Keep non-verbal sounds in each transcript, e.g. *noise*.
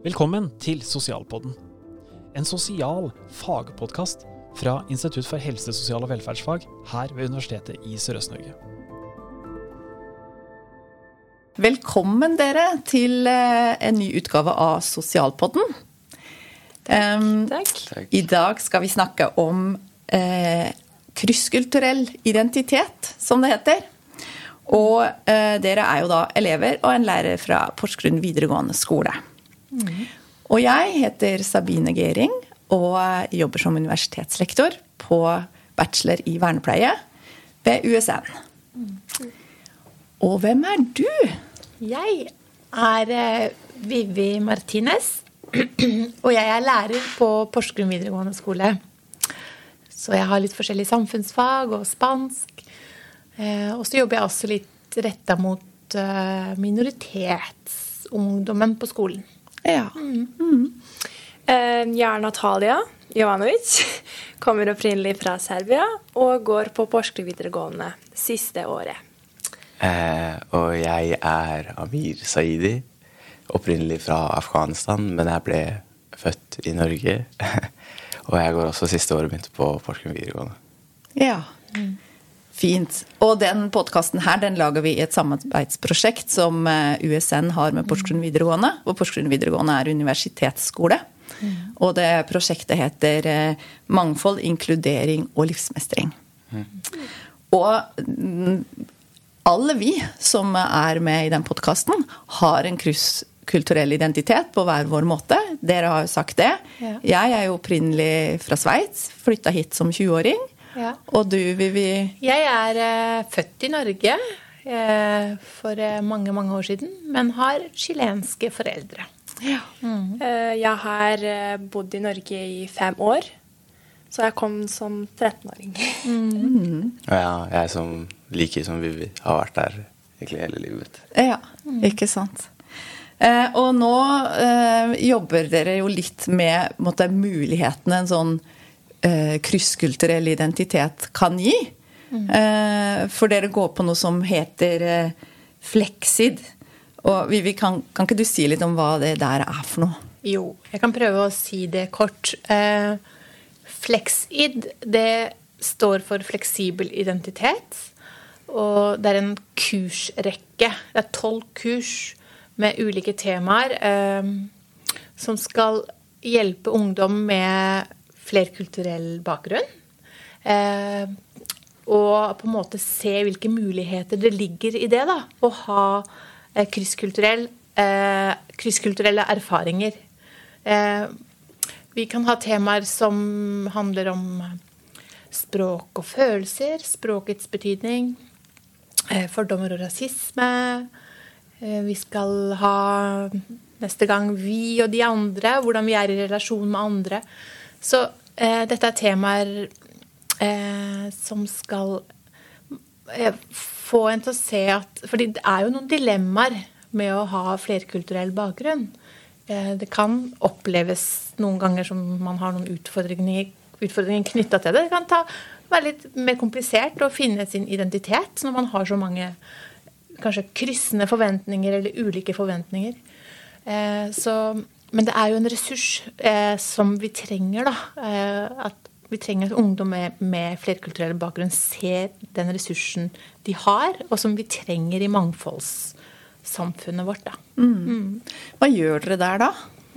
Velkommen til Sosialpodden. En sosial fagpodkast fra Institutt for helse, sosial og velferdsfag her ved Universitetet i Sørøst-Norge. Velkommen dere til eh, en ny utgave av Sosialpodden. Um, Takk. I dag skal vi snakke om eh, krysskulturell identitet, som det heter. Og eh, dere er jo da elever og en lærer fra Porsgrunn videregående skole. Og jeg heter Sabine Gering og jobber som universitetslektor på bachelor i vernepleie ved USN. Og hvem er du? Jeg er eh, Vivi Martinez, *clears throat* og jeg er lærer på Porsgrunn videregående skole. Så jeg har litt forskjellig samfunnsfag og spansk. Eh, og så jobber jeg også litt retta mot eh, minoritetsungdommen på skolen. Ja. Eh, Jeg er Natalia Jovanovic. *laughs* Kommer opprinnelig fra Serbia og går på Porsgrunn videregående siste året. Eh, og jeg er Amir Saidi, opprinnelig fra Afghanistan, men jeg ble født i Norge. *laughs* og jeg går også siste året mitt på Porsgrunn videregående. Ja. Fint. Og den podkasten her den lager vi i et samarbeidsprosjekt som eh, USN har med Porsgrunn videregående. Og Porsgrunn videregående er universitetsskole. Og det prosjektet heter eh, Mangfold, inkludering og livsmestring. Og mm, alle vi som er med i den podkasten, har en krysskulturell identitet på hver vår måte. Dere har jo sagt det. Ja. Jeg er jo opprinnelig fra Sveits. Flytta hit som 20-åring. Ja. Og du, Vivi? Jeg er eh, født i Norge eh, for eh, mange, mange år siden, men har chilenske foreldre. Eh, Jeg har eh, bodd i Norge i fem år, så jeg kom som 13-åring. Og ja, jeg som like som Vivi har vært der egentlig hele livet Ja, Ja, ikke sant. Eh, og nå eh, jobber dere jo litt med måtte, mulighetene en sånn eh, krysskulturell identitet kan gi. Eh, for dere går på noe som heter eh, Flexid. Og Vivi, kan, kan ikke du si litt om hva det der er for noe? Jo, jeg kan prøve å si det kort. Eh, Flexid, det står for fleksibel identitet. Og det er en kursrekke. Det er tolv kurs med ulike temaer eh, som skal hjelpe ungdom med flerkulturell bakgrunn. Eh, og på en måte se hvilke muligheter det ligger i det. da, Å ha eh, krysskulturell, eh, krysskulturelle erfaringer. Eh, vi kan ha temaer som handler om språk og følelser, språkets betydning, eh, fordommer og rasisme. Eh, Vi skal ha neste gang vi og de andre, hvordan vi er i relasjon med andre. Så dette er temaer eh, som skal eh, få en til å se at fordi det er jo noen dilemmaer med å ha flerkulturell bakgrunn. Eh, Det kan oppleves noen ganger som man har noen utfordringer, utfordringer knytta til det. Det kan ta, være litt mer komplisert å finne sin identitet når man har så mange kanskje kryssende forventninger eller ulike forventninger. Eh, så, men det er jo en ressurs eh, som vi trenger, da. Eh, at vi trenger at ungdom med, med flerkulturell bakgrunn ser den ressursen de har, og som vi trenger i mangfoldssamfunnet vårt. da. Hva gjør dere der, da?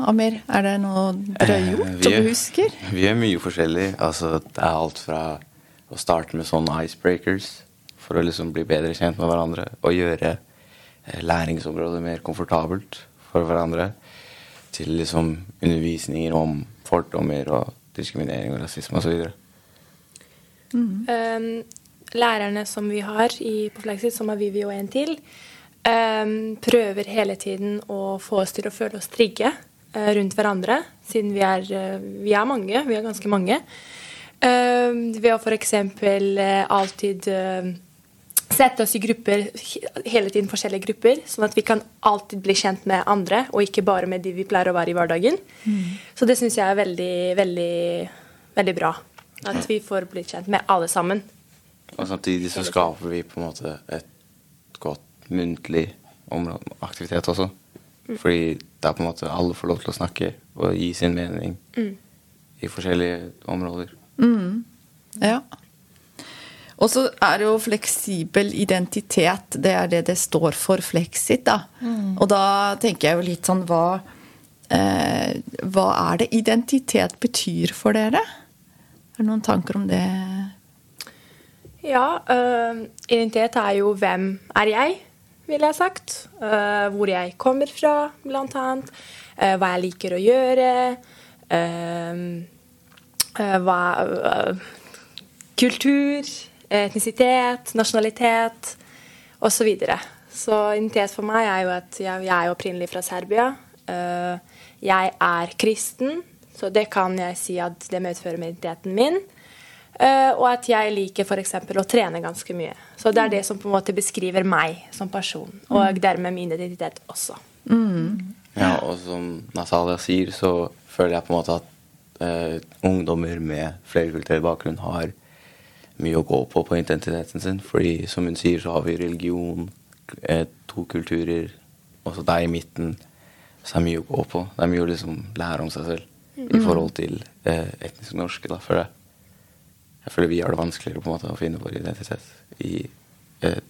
Amir, er det noe dere har Eh, gjort, vi som du husker? Vi gjør mye forskjellig. Altså, det er alt fra å starte med sånne icebreakers for å liksom bli bedre kjent med hverandre og gjøre eh, læringsområdet mer komfortabelt for hverandre, til liksom undervisninger om fordommer og diskriminering og rasisme osv. Um, lærerne som vi har i, på Flexit, som er Vivi og en til, um, prøver hele tiden å få oss til å føle oss trygge uh, rundt hverandre, siden vi er, uh, vi er mange. Vi er ganske mange. Um, ved å f.eks. Uh, alltid eh, sette oss i grupper, hele tiden forskjellige grupper, sånn at vi kan alltid bli kjent med andre, og ikke bare med de vi pleier å være i hverdagen. Så det syns jeg er veldig, veldig, veldig bra. At vi får bli kjent med alle sammen. Og samtidig så skaper vi på en måte et godt muntlig område, aktivitet også. Fordi det er på en måte alle får lov til å snakke og gi sin mening i forskjellige områder. Ja. Og så er jo fleksibel identitet, det er det det står for, Flexit, da. Og da tenker jeg jo litt sånn hva eh, Hva er det identitet betyr for dere? Er det noen tanker om det? Ja, øh, identitet er jo hvem er jeg, ville jeg sagt. Øh, hvor jeg kommer fra, blant annet. Øh, hva jeg liker å gjøre. hva Kultur, etnisitet, nasjonalitet osv. Så, videre. så identitet for meg er jo at jeg, jeg er opprinnelig fra Serbia. Øh, jeg er kristen, så det kan jeg si at det medfører med identiteten min. Eh, og at jeg liker f.eks. å trene ganske mye. Så det er det som på en måte beskriver meg som person, og dermed min identitet også. Ja, og som Natalia sier, så føler jeg på en måte at eh, ungdommer med flerkulturell bakgrunn har mye å gå på på identiteten sin. Fordi som hun sier, så har vi religion, eh, to kulturer, og så deg i midten. Så det er mye å gå på. Det er mye å liksom lære om seg selv i forhold til eh, etnisk norske, da, for jeg. Jeg føler vi har det vanskeligere på en måte å finne vår identitet i eh,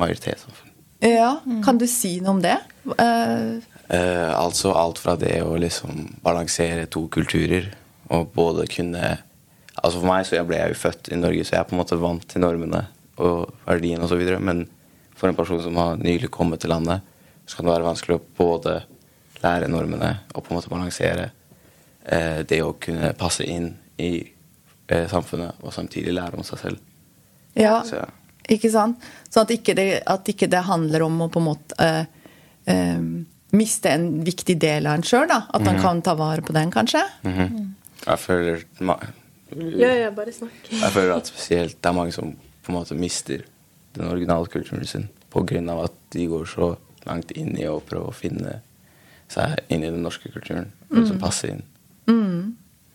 majoritetssamfunn. Ja, kan du si noe om det? Uh... Eh, altså alt fra det å liksom balansere to kulturer og både kunne Altså For meg så jeg ble jeg jo født i Norge, så jeg er på en måte vant til normene og verdiene osv. Men for en person som har nylig kommet til landet, så kan det være vanskelig å både lære normene og på en måte balansere eh, det å kunne passe inn i eh, samfunnet og samtidig lære om seg selv. ja, Så, ikke sant? Sånn at ikke det, at ikke det handler om å på en måte eh, eh, miste en viktig del av en sjøl. At man kan ta vare på den, kanskje. jeg føler Ja, ja, bare snakk. Jeg føler at spesielt det er mange som på en måte mister den originale kulturen sin pga. at de går så langt inn i å prøve å finne seg inn i den norske kulturen. Og som passer inn.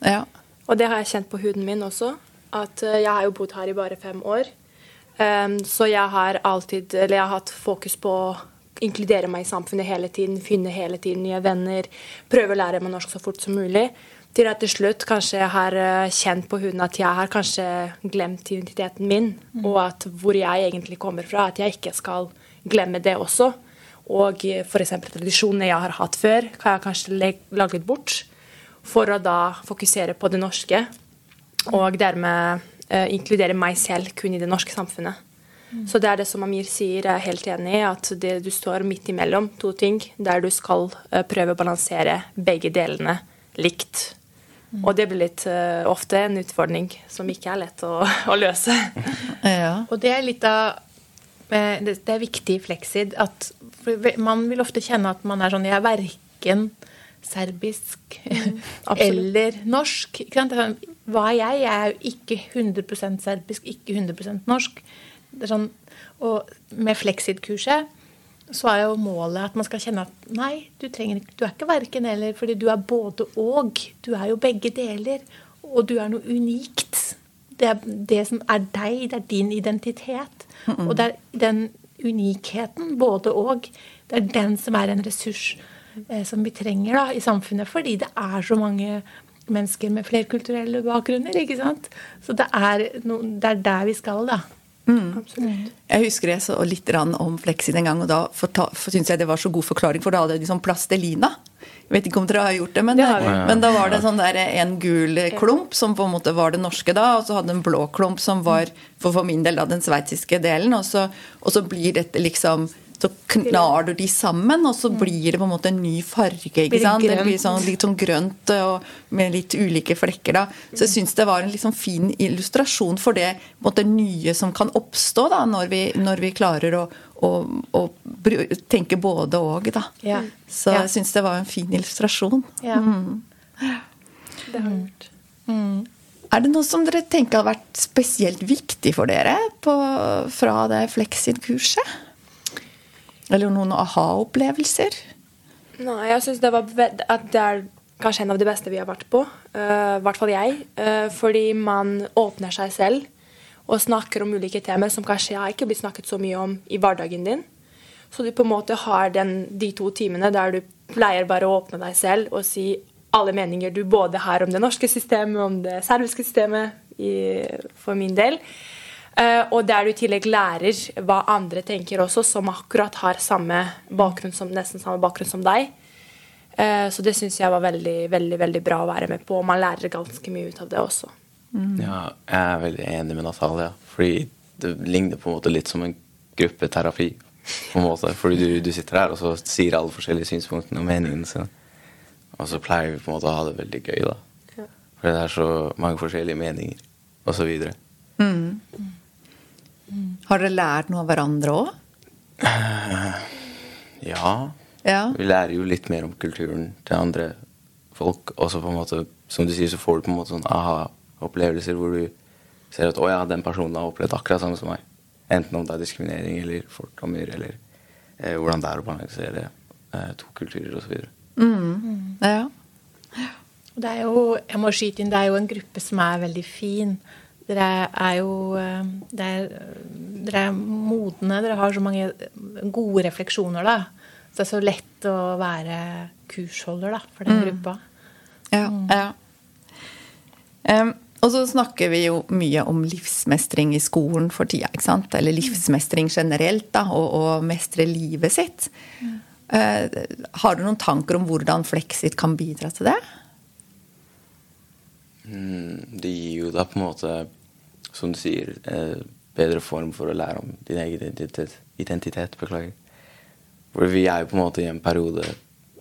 Ja. Og det har jeg kjent på huden min også. At eh, jeg har jo bodd her i bare fem år. Um, så jeg har alltid Eller jeg har hatt fokus på å inkludere meg i samfunnet hele tiden. Finne hele tiden nye venner. Prøve å lære meg norsk så fort som mulig. Til at til slutt kanskje jeg har eh, kjent på huden at jeg har kanskje glemt identiteten min. Og at hvor jeg egentlig kommer fra. At jeg ikke skal glemme det også. Og f.eks. tradisjonene jeg har hatt før, kan jeg kanskje lage litt bort. For å da fokusere på det norske. Og dermed eh, inkludere meg selv kun i det norske samfunnet. Så det er det som Amir sier, jeg er helt enig i, at det, du står midt imellom to ting, der du skal eh, prøve å balansere begge delene likt. Og det blir litt uh, ofte en utfordring som ikke er lett å, *laughs* å løse. *laughs* ja. Og det er litt av eh, Det det er viktig i Flexid at man vil ofte kjenne at man er sånn Jeg er verken serbisk *laughs* mm, eller norsk. Ikke sant? Det sånn, Hva er jeg? Jeg er jo ikke 100 serbisk, ikke 100 norsk. Det er sånn, og med Flexid-kurset så er jo målet at man skal kjenne at nei, du, trenger, du er ikke verken eller, fordi du er både og. Du er jo begge deler. Og du er noe unikt. Det er det som er deg, det er din identitet. Og det er den unikheten, både og, det er den som er en ressurs eh, som vi trenger da, i samfunnet. Fordi det er så mange mennesker med flerkulturelle bakgrunner. ikke sant? Så det er, no, det er der vi skal, da. Jeg husker jeg så litt om Flexin en gang, og da syntes jeg det var så god forklaring, for da hadde de sånn plastelina. Jeg vet ikke om dere har gjort det, men, Det men da var det sånn der en gul klump som på en måte var det norske da, og så hadde en blå klump som var for, for min del da, den sveitsiske delen, og så, og så blir dette liksom så knar du de sammen, og så blir det på en måte en ny farge. ikke sant? Det blir sånn, litt sånn grønt og med litt ulike flekker. da. Så jeg syns det var en liksom fin illustrasjon for det på en måte, nye som kan oppstå da, når vi, når vi klarer å, å, å tenke både og. da. Ja. Så jeg syns det var en fin illustrasjon. Ja. Det har vært. Mm. Er det noe som dere tenker har vært spesielt viktig for dere på, fra det Flexin-kurset? Eller noen aha-opplevelser? Nei, jeg syns det, det er kanskje en av de beste vi har vært på. I I hvert fall jeg. Uh, fordi man åpner seg selv og snakker om ulike temaer som kanskje har ikke blitt snakket så mye om i hverdagen din. Så du på en måte har den, de to timene der du pleier bare å åpne deg selv og si alle meninger du både har om det norske systemet, om det serbiske systemet, i, for min del. Eh, og der du i tillegg lærer hva andre tenker også, som akkurat har samme bakgrunn som, nesten samme bakgrunn som deg. Eh, så det syns jeg var veldig, veldig, veldig bra å være med på. Og man lærer ganske mye ut av det også. Ja, jeg er veldig enig med Natalia. Fordi det ligner på en måte litt som en gruppeterapi. på en måte. Fordi du, du sitter her, og så sier alle forskjellige synspunktene og meningene sine. Og så pleier vi på en måte å ha det veldig gøy, da. Ja. Fordi det er så mange forskjellige meninger, og så videre. Har dere lært noe av hverandre òg? Ja. Ja. Vi lærer jo litt mer om kulturen til andre folk. Og så på en måte, som du sier, så får du på en måte sånn aha-opplevelser hvor du ser at å ja, den personen har opplevd akkurat samme som meg. Enten om det er diskriminering eller fordommer eller eh, hvordan det er å balansere eh, to kulturer osv. ja. Og Det er jo, jeg må skyte inn, det er jo en gruppe som er veldig fin. Dere er jo eh, det er, Dere er modne, dere har så mange gode refleksjoner, da. Så det er så lett å være kursholder da, for den gruppa. Ja. ja. Um, og så snakker vi jo mye om livsmestring i skolen for tida. ikke sant? Eller livsmestring generelt, da, og, og mestre livet sitt. Eh, har du noen tanker om hvordan Flexit kan bidra til det? Mm, det gir jo da på en måte, som du sier, eh, bedre form for å lære om din egen identitet. identitet beklager. For vi er jo på en måte i en periode,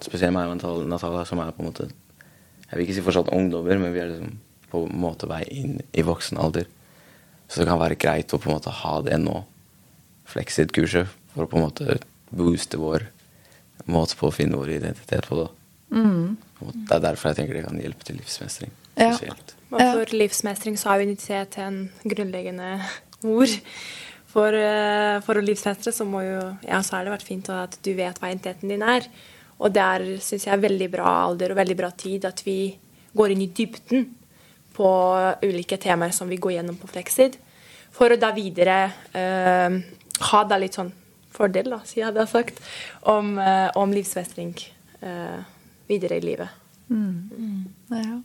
spesielt meg og Natal- Natalia, som er på en måte Jeg vil ikke si fortsatt ungdommer, men vi er liksom på en måte vei inn i voksen alder. Så det kan være greit å på en måte ha det nå, Flexit-kurset, for å på en måte booste vår måte på å finne vår identitet på. da. Og Det er derfor jeg tenker det kan hjelpe til livsmestring. Ja. Og for livsmestring så har jo identitet en grunnleggende ord. For, eh, for å livsmestre så må jo Ja, så har det vært fint at du vet hva identiteten din er. Og det er, syns jeg veldig bra alder og veldig bra tid at vi går inn i dybden på ulike temaer som vi går gjennom på Flexid. For å da videre eh, ha da litt sånn fordel, da, sier jeg det har sagt, om, eh, om livsmestring eh, videre i livet. Ja.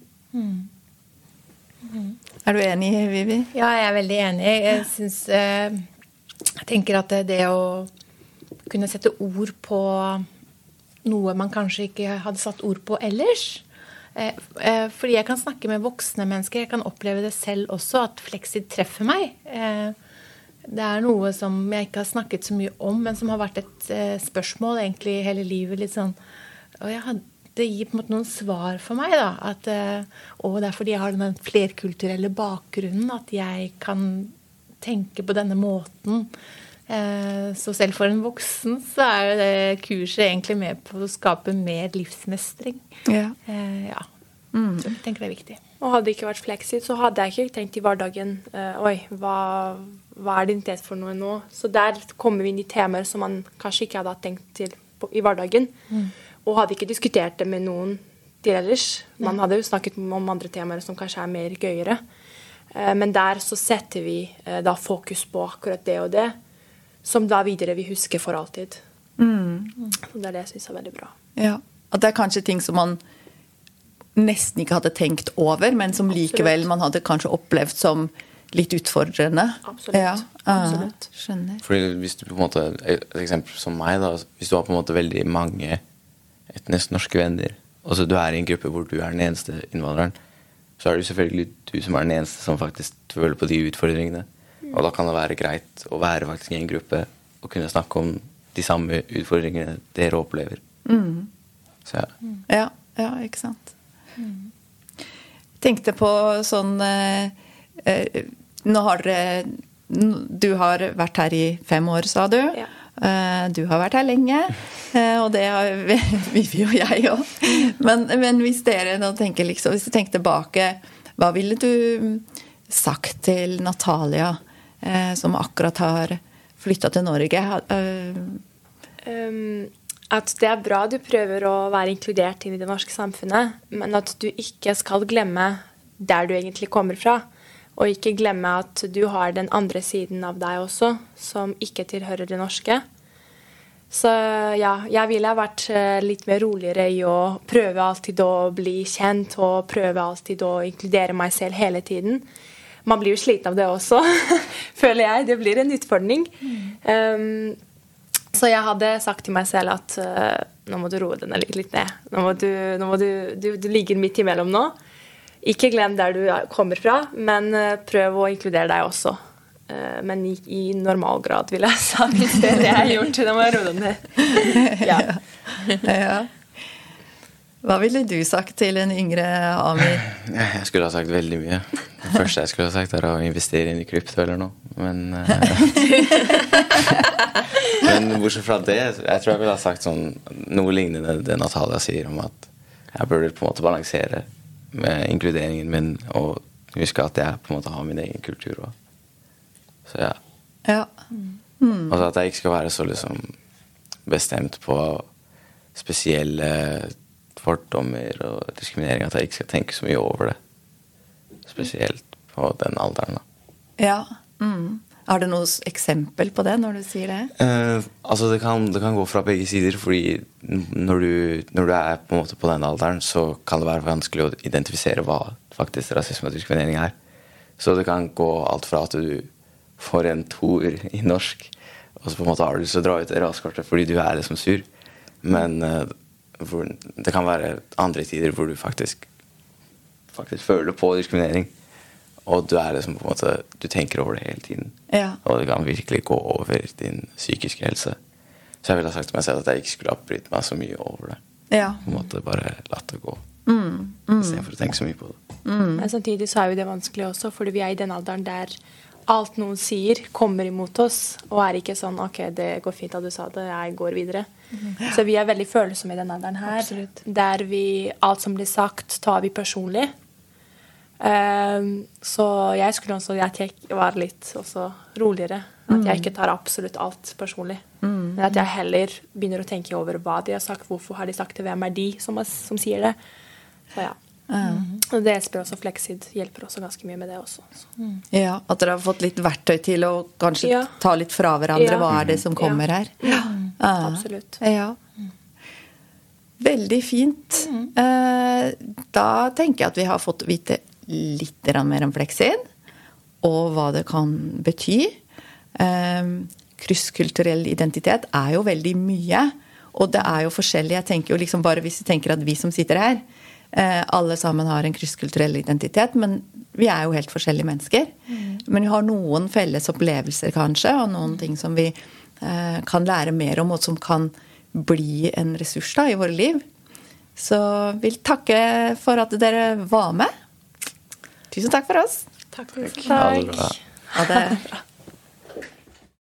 Er du enig, Vivi? Ja, jeg er veldig enig. Jeg syns eh, Jeg tenker at det, å kunne sette ord på noe man kanskje ikke hadde satt ord på ellers eh, eh, Fordi jeg kan snakke med voksne mennesker, jeg kan oppleve det selv også, at Flexid treffer meg. Det er noe som jeg ikke har snakket så mye om, men som har vært et spørsmål egentlig hele livet. litt sånn, og jeg hadde det gir på en måte noen svar for meg. da, at, eh, Og det er fordi jeg har den flerkulturelle bakgrunnen at jeg kan tenke på denne måten. Eh, Så selv for en voksen så er jo det kurset egentlig med på å skape mer livsmestring. Ja. ja. Mm. Så jeg tenker det er viktig. Og hadde det ikke vært Flexit, så hadde jeg ikke tenkt i hverdagen eh, Oi, hva, hva er identitet for noe nå? Så der kommer vi inn i temaer som man kanskje ikke hadde hatt tenkt til på, i hverdagen. Og hadde ikke diskutert det med noen til ellers. Man hadde jo snakket om andre temaer som kanskje er mer gøyere. Eh, men der så setter vi eh, da fokus på akkurat det og det, som da videre vi husker for alltid. Så det er det jeg syns er veldig bra. Ja. At det er kanskje ting som man nesten ikke hadde tenkt over, men som likevel man hadde kanskje opplevd som litt utfordrende. Absolutt. Ja. Absolutt. Ah, skjønner. Fordi hvis du på en måte, Et eksempel som meg. da, Hvis du har på en måte veldig mange etnisk norske venner, og så du er i en gruppe hvor du er den eneste innvandreren, så er det jo selvfølgelig du som er den eneste som faktisk føler på de utfordringene. Og da kan det være greit å være faktisk i en gruppe og kunne snakke om de samme utfordringene dere opplever. Så ja. Ja, ja, ikke sant. Tenkte på sånn eh, eh, Nå har dere Du har vært her i fem år, sa du. Ja. Eh, du har vært her lenge, eh, og det har *laughs* Vivi og jeg òg. Men, men hvis dere nå tenker liksom, hvis du tenker tilbake, hva ville du sagt til Natalia, eh, som akkurat har flytta til Norge? At det er bra du prøver å være inkludert inn i det norske samfunnet, men at du ikke skal glemme der du egentlig kommer fra. Og ikke glemme at du har den andre siden av deg også, som ikke tilhører det norske. Så ja, jeg ville ha vært eh, litt mer roligere i å prøve alltid å bli kjent og prøve alltid å inkludere meg selv hele tiden. Man blir jo sliten av det også, *laughs* føler jeg. Det blir en utfordring. Um, så jeg hadde sagt til meg selv at uh, nå må du roe deg litt ned. Nå må, du, nå må du, du, du ligger midt imellom nå. Ikke glem der du kommer fra, men uh, prøv å inkludere deg også. Uh, men i, i normal grad, vil jeg sagt. *laughs* Det er det jeg har gjort. Det må jeg roe ned. *laughs* Ja. Ja. Hva ville du sagt til en yngre Amir? Jeg skulle ha sagt veldig mye. Det første jeg skulle ha sagt, er å investere inn i krypto eller noe. Men eh, *laughs* Men bortsett fra det, jeg tror jeg ville ha sagt sånn noe lignende det Natalia sier om at jeg burde på en måte balansere med inkluderingen min og huske at jeg på en måte har min egen kultur òg. Så ja. Ja. Mm. Altså at jeg ikke skal være så liksom bestemt på spesielle fordommer og diskriminering. At jeg ikke skal tenke så mye over det. Spesielt på den alderen. da. ja. Mm. Har du noe eksempel på det når du sier det? Eh, altså det kan, det kan gå fra begge sider, fordi når du, når du er på på den alderen, så kan det være vanskelig å identifisere hva faktisk rasisme og diskriminering er. Så det kan gå alt fra at du får en toer i norsk, og så på en måte har du lyst til å dra ut raskortet fordi du er liksom sur. Men eh, hvor, det kan være andre tider hvor du faktisk, faktisk føler på diskriminering. Og du er liksom på en måte Du tenker over det hele tiden. Ja. Og det kan virkelig gå over din psykiske helse. Så jeg ville ha sagt til meg selv at jeg ikke skulle ha brydd meg så mye over det. Ja. På en måte Bare latt det gå. Mm. Istedenfor å tenke så mye på det. Men samtidig så er jo det vanskelig også, fordi vi er i den alderen der alt noen sier, kommer imot oss, og er ikke sånn OK, det går fint at du sa det, jeg går videre. Så vi er veldig følsomme i den alderen her. Der vi Alt som blir sagt, tar vi personlig. Ehm, så jeg skulle ønske at jeg var litt roligere. At jeg ikke tar absolutt alt personlig. Men at jeg heller begynner å tenke over hva de har sagt, hvorfor har de sagt det, hvem er de som, er, som sier det. Så ja. Og spør også Flexid hjelper også ganske mye med det også. Så. ja. At dere har fått litt verktøy til å kanskje Ja. ta litt fra hverandre. Ja. Hva er det som kommer Ja. her? Ja. Absolutt. Ja. Veldig fint. Eh, Da tenker jeg at vi har fått vite litt mer om Flexid, og hva det kan bety. Eh, Krysskulturell identitet er jo veldig mye, og det er jo forskjellig. Jeg tenker jo liksom bare Hvis vi tenker at vi som sitter her, eh, alle sammen har en krysskulturell identitet, men vi er jo helt forskjellige mennesker. Men vi har noen felles opplevelser, kanskje, og noen ting som vi eh, kan lære mer om, og som kan bli en ressurs da, i våre liv. Så vil takke for at dere var med. Tusen takk for oss. Takk for Ha det bra. Ha det.